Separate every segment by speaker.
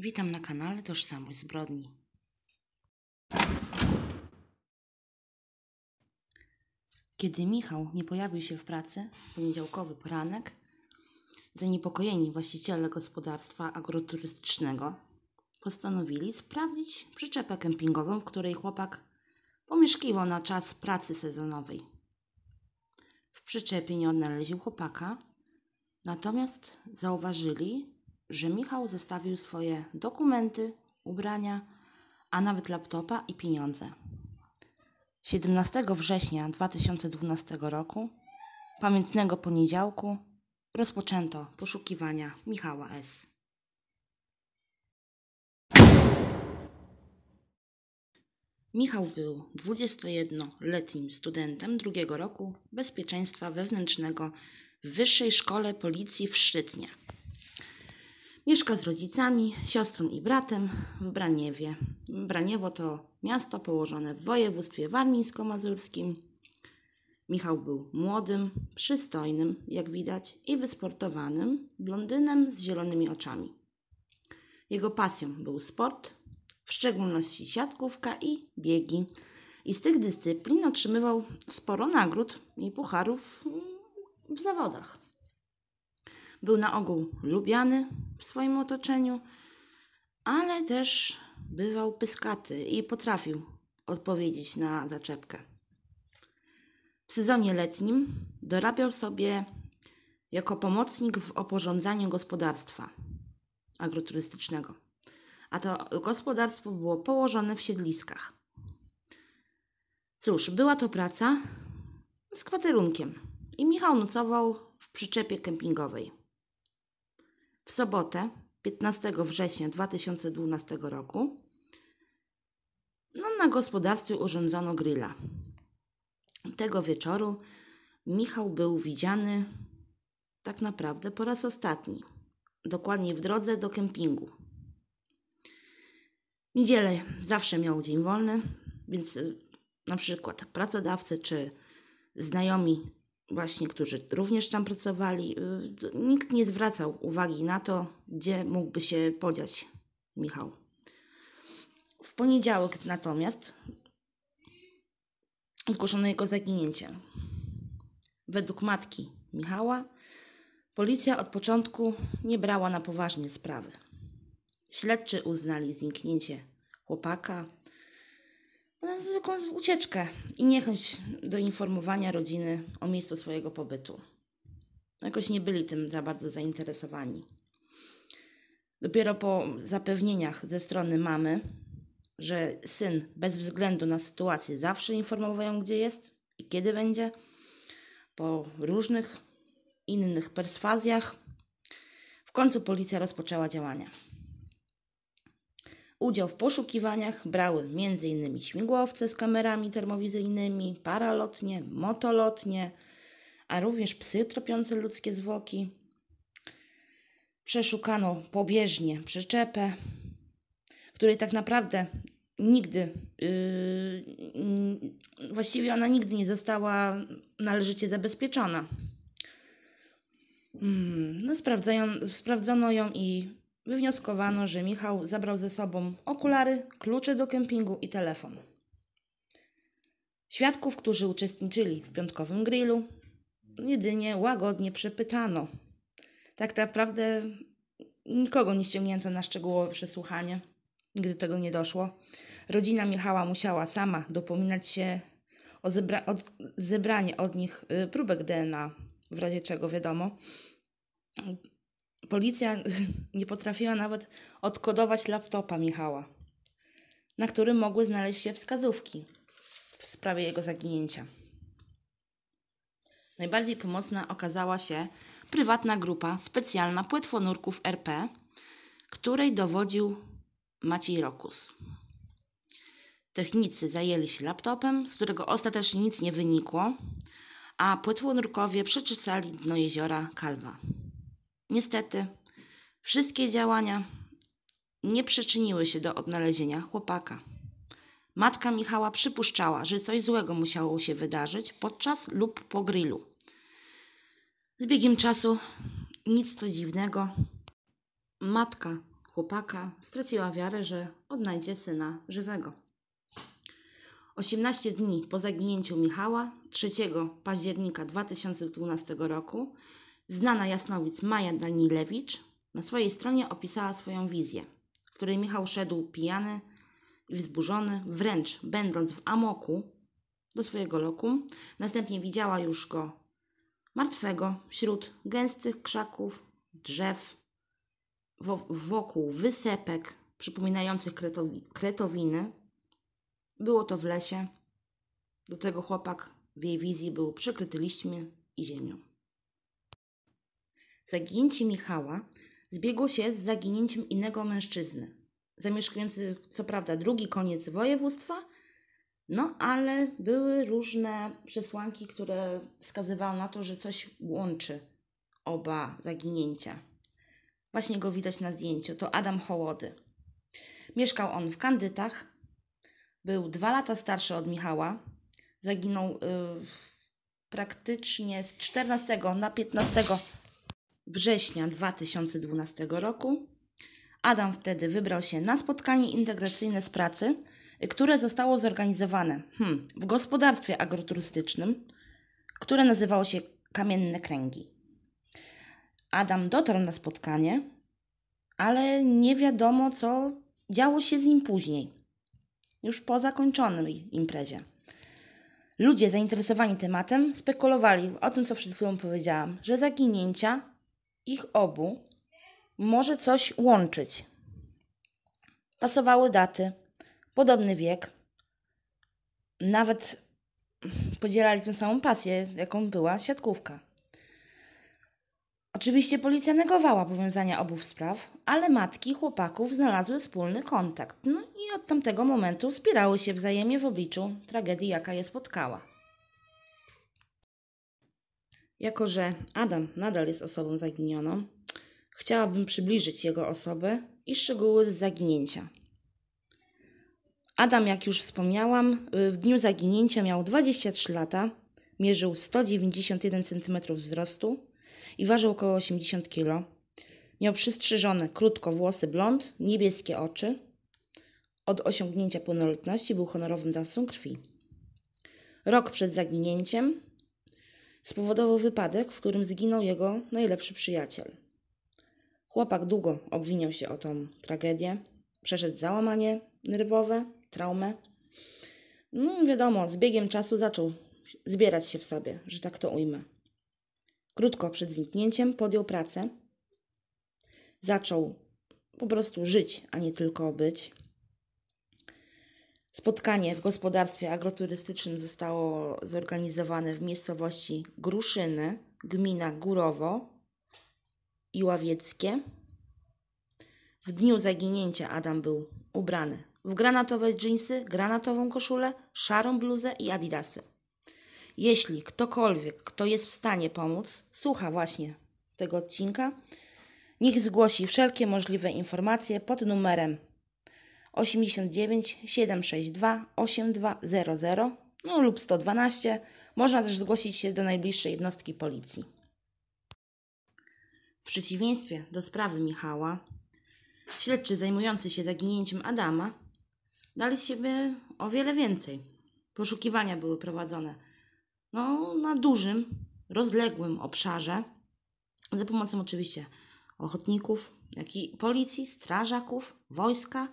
Speaker 1: Witam na kanale Tożsamość Zbrodni. Kiedy Michał nie pojawił się w pracy, w poniedziałkowy poranek, zaniepokojeni właściciele gospodarstwa agroturystycznego postanowili sprawdzić przyczepę kempingową, w której chłopak pomieszkiwał na czas pracy sezonowej. W przyczepie nie odnaleźli chłopaka, natomiast zauważyli, że Michał zostawił swoje dokumenty, ubrania, a nawet laptopa i pieniądze. 17 września 2012 roku, pamiętnego poniedziałku, rozpoczęto poszukiwania Michała S. Michał był 21-letnim studentem drugiego roku bezpieczeństwa wewnętrznego w Wyższej Szkole Policji w Szczytnie. Mieszka z rodzicami, siostrą i bratem w Braniewie. Braniewo to miasto położone w województwie warmińsko-mazurskim. Michał był młodym, przystojnym, jak widać, i wysportowanym blondynem z zielonymi oczami. Jego pasją był sport, w szczególności siatkówka i biegi. I z tych dyscyplin otrzymywał sporo nagród i pucharów w zawodach. Był na ogół lubiany w swoim otoczeniu, ale też bywał pyskaty i potrafił odpowiedzieć na zaczepkę. W sezonie letnim dorabiał sobie jako pomocnik w oporządzaniu gospodarstwa agroturystycznego, a to gospodarstwo było położone w siedliskach. Cóż, była to praca z kwaterunkiem i Michał nocował w przyczepie kempingowej. W sobotę, 15 września 2012 roku, no, na gospodarstwie urządzono grilla. Tego wieczoru Michał był widziany tak naprawdę po raz ostatni, dokładnie w drodze do kempingu. Niedzielę zawsze miał dzień wolny, więc y, na przykład pracodawcy czy znajomi właśnie, którzy również tam pracowali, y, nikt nie zwracał uwagi na to, gdzie mógłby się podziać Michał. W poniedziałek natomiast zgłoszono jego zaginięcie. Według matki Michała policja od początku nie brała na poważnie sprawy. Śledczy uznali zniknięcie chłopaka za zwykłą ucieczkę i niechęć do informowania rodziny o miejscu swojego pobytu. Jakoś nie byli tym za bardzo zainteresowani. Dopiero po zapewnieniach ze strony mamy, że syn bez względu na sytuację zawsze informował ją, gdzie jest i kiedy będzie, po różnych innych perswazjach, w końcu policja rozpoczęła działania. Udział w poszukiwaniach brały m.in. śmigłowce z kamerami termowizyjnymi, paralotnie, motolotnie, a również psy tropiące ludzkie zwłoki. Przeszukano pobieżnie przyczepę, której tak naprawdę nigdy, yy, właściwie ona nigdy nie została należycie zabezpieczona. Mm, no, sprawdzono ją i wywnioskowano, że Michał zabrał ze sobą okulary, klucze do kempingu i telefon. Świadków, którzy uczestniczyli w piątkowym grillu, jedynie łagodnie przepytano. Tak naprawdę nikogo nie ściągnięto na szczegółowe przesłuchanie, gdy tego nie doszło. Rodzina Michała musiała sama dopominać się o, zebra zebranie od nich y, próbek DNA, w razie czego wiadomo. Policja nie potrafiła nawet odkodować laptopa Michała, na którym mogły znaleźć się wskazówki w sprawie jego zaginięcia. Najbardziej pomocna okazała się prywatna grupa specjalna płetwonurków RP, której dowodził Maciej Rokus. Technicy zajęli się laptopem, z którego ostatecznie nic nie wynikło, a płetwonurkowie przeczesali dno jeziora Kalwa. Niestety, wszystkie działania nie przyczyniły się do odnalezienia chłopaka. Matka Michała przypuszczała, że coś złego musiało się wydarzyć podczas lub po grillu. Z biegiem czasu nic to dziwnego. Matka chłopaka, straciła wiarę, że odnajdzie syna żywego. 18 dni po zaginięciu Michała, 3 października 2012 roku, znana jasnowic Maja Danilewicz na swojej stronie opisała swoją wizję, w której Michał szedł pijany i wzburzony, wręcz będąc w amoku do swojego lokum. Następnie widziała już go martwego wśród gęstych krzaków, drzew, wokół wysepek przypominających kretowi kretowiny. Było to w lesie. Do tego chłopak w jej wizji był przykryty liśćmi i ziemią. Zaginięcie Michała zbiegło się z zaginięciem innego mężczyzny, zamieszkujący co prawda drugi koniec województwa, no ale były różne przesłanki, które wskazywały na to, że coś łączy oba zaginięcia. Właśnie go widać na zdjęciu. To Adam Hołody. Mieszkał on w Kandytach. Był dwa lata starszy od Michała. Zaginął yy, praktycznie z 14 na 15 września 2012 roku. Adam wtedy wybrał się na spotkanie integracyjne z pracy, które zostało zorganizowane hmm, w gospodarstwie agroturystycznym, które nazywało się Kamienne Kręgi. Adam dotarł na spotkanie, ale nie wiadomo, co działo się z nim później, już po zakończonej imprezie. Ludzie zainteresowani tematem spekulowali o tym, co przed chwilą powiedziałam, że zaginięcia ich obu może coś łączyć. Pasowały daty, podobny wiek, nawet podzielali tę samą pasję, jaką była siatkówka. Oczywiście policja negowała powiązania obu spraw, ale matki chłopaków znalazły wspólny kontakt. No i od tamtego momentu wspierały się wzajemnie w obliczu tragedii, jaka je spotkała. Jako, że Adam nadal jest osobą zaginioną, chciałabym przybliżyć jego osobę i szczegóły z zaginięcia. Adam, jak już wspomniałam, w dniu zaginięcia miał 23 lata, mierzył 191 cm wzrostu i ważył około 80 kg. Miał przystrzyżone krótko włosy blond, niebieskie oczy. Od osiągnięcia pełnoletności był honorowym dawcą krwi. Rok przed zaginięciem spowodował wypadek, w którym zginął jego najlepszy przyjaciel. Chłopak długo obwiniał się o tą tragedię. Przeszedł załamanie nerwowe, traumę. No, wiadomo, z biegiem czasu zaczął zbierać się w sobie, że tak to ujmę. Krótko przed zniknięciem podjął pracę. Zaczął po prostu żyć, a nie tylko być. Spotkanie w gospodarstwie agroturystycznym zostało zorganizowane w miejscowości Gruszyny, gmina Górowo i Ławieckie. W dniu zaginięcia Adam był ubrany w granatowe dżinsy, granatową koszulę, szarą bluzę i adidasy. Jeśli ktokolwiek, kto jest w stanie pomóc, słucha właśnie tego odcinka, niech zgłosi wszelkie możliwe informacje pod numerem 89 762 8200 no, lub 112. Można też zgłosić się do najbliższej jednostki policji. W przeciwieństwie do sprawy Michała, śledczy zajmujący się zaginięciem Adama dali z siebie o wiele więcej. Poszukiwania były prowadzone no, na dużym, rozległym obszarze, za pomocą oczywiście ochotników, jak i policji, strażaków, wojska,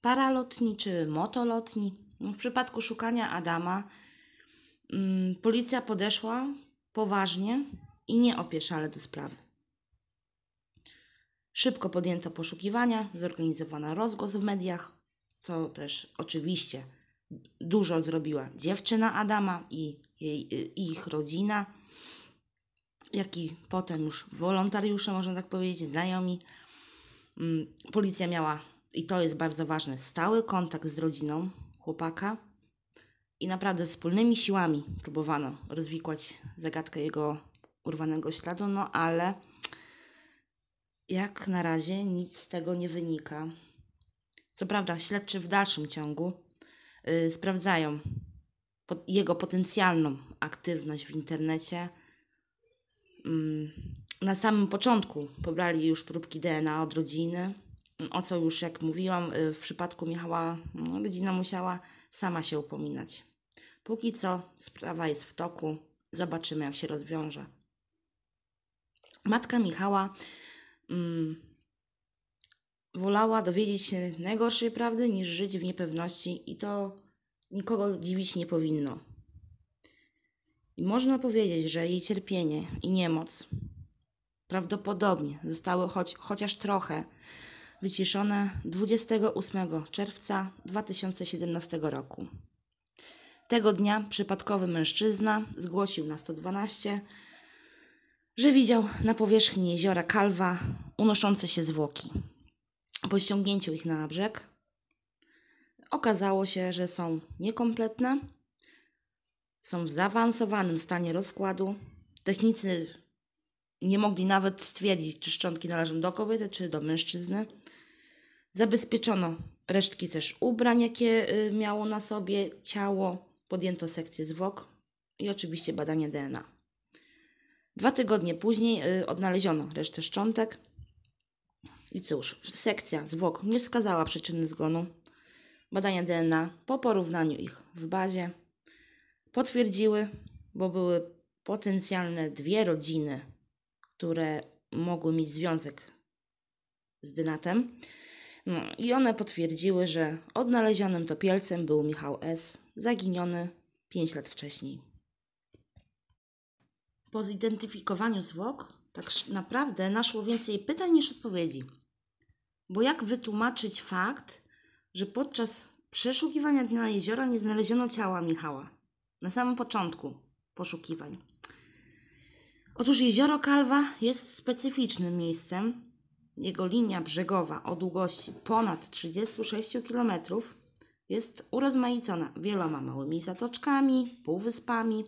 Speaker 1: paralotni czy motolotni. W przypadku szukania Adama mm, policja podeszła poważnie i nie opieszale do sprawy. Szybko podjęto poszukiwania, zorganizowano rozgłos w mediach, co też oczywiście dużo zrobiła dziewczyna Adama i jej, y, ich rodzina, jak i potem już wolontariusze, można tak powiedzieć, znajomi. Mm, policja miała, i to jest bardzo ważne, stały kontakt z rodziną chłopaka i naprawdę wspólnymi siłami próbowano rozwikłać zagadkę jego urwanego śladu, no ale jak na razie nic z tego nie wynika. Co prawda, śledczy w dalszym ciągu yy, sprawdzają jego potencjalną aktywność w internecie. Mm, na samym początku pobrali już próbki DNA od rodziny, o co już jak mówiłam, y, w przypadku Michała no, rodzina musiała sama się upominać. Póki co sprawa jest w toku, zobaczymy jak się rozwiąże. Matka Michała mm, wolała dowiedzieć się najgorszej prawdy niż żyć w niepewności i to nikogo dziwić nie powinno. I można powiedzieć, że jej cierpienie i niemoc prawdopodobnie zostały choć, chociaż trochę wyciszone 28 czerwca 2017 roku. Tego dnia przypadkowy mężczyzna zgłosił na 112, że widział na powierzchni jeziora Kalwa unoszące się zwłoki. Po ściągnięciu ich na brzeg okazało się, że są niekompletne, są w zaawansowanym stanie rozkładu. Technicy nie mogli nawet stwierdzić, czy szczątki należą do kobiety, czy do mężczyzny. Zabezpieczono resztki też ubrań, jakie y, miało na sobie ciało. Podjęto sekcję zwłok i oczywiście badanie DNA. Dwa tygodnie później y, odnaleziono resztę szczątek. I cóż, sekcja zwłok nie wskazała przyczyny zgonu. Badania DNA po porównaniu ich w bazie potwierdziły, bo były potencjalne dwie rodziny, które mogły mieć związek z dynatem. No, I one potwierdziły, że odnalezionym topielcem był Michał S., zaginiony 5 lat wcześniej. Po zidentyfikowaniu zwłok tak naprawdę naszło więcej pytań niż odpowiedzi. Bo jak wytłumaczyć fakt, że podczas przeszukiwania dna jeziora nie znaleziono ciała Michała? Na samym początku poszukiwań. Otóż jezioro Kalwa jest specyficznym miejscem, jego linia brzegowa o długości ponad 36 km jest urozmaicona wieloma małymi zatoczkami, półwyspami.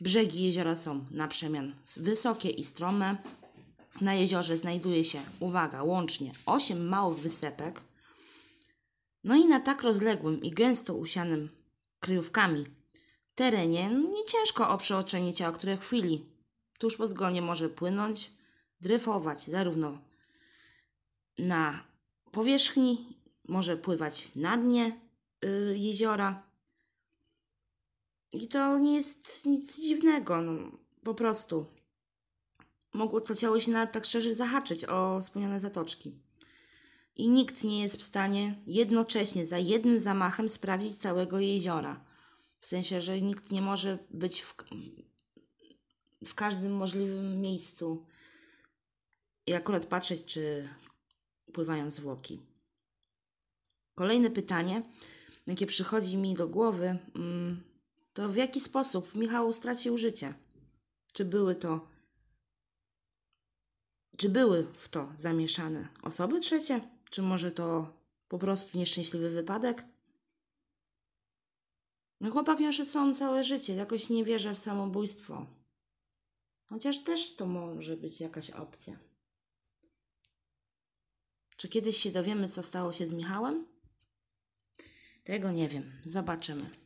Speaker 1: Brzegi jeziora są na przemian wysokie i strome. Na jeziorze znajduje się, uwaga, łącznie 8 małych wysepek. No i na tak rozległym i gęsto usianym kryjówkami terenie nie ciężko o przeoczenie ciała, które chwili tuż po zgonie może płynąć, dryfować zarówno na powierzchni, może pływać na dnie y, jeziora. I to nie jest nic dziwnego, no, po prostu. Mogło to ciało się nawet tak szczerze zahaczyć o wspomniane zatoczki. I nikt nie jest w stanie jednocześnie za jednym zamachem sprawdzić całego jeziora. W sensie, że nikt nie może być w, w każdym możliwym miejscu i akurat patrzeć, czy pływają zwłoki. Kolejne pytanie, jakie przychodzi mi do głowy, mm, to w jaki sposób Michał stracił życie? Czy były to czy były w to zamieszane osoby trzecie? Czy może to po prostu nieszczęśliwy wypadek? No chłopak miał przed sobą całe życie, jakoś nie wierzę w samobójstwo. Chociaż też to może być jakaś opcja. Czy kiedyś się dowiemy, co stało się z Michałem? Tego nie wiem. Zobaczymy.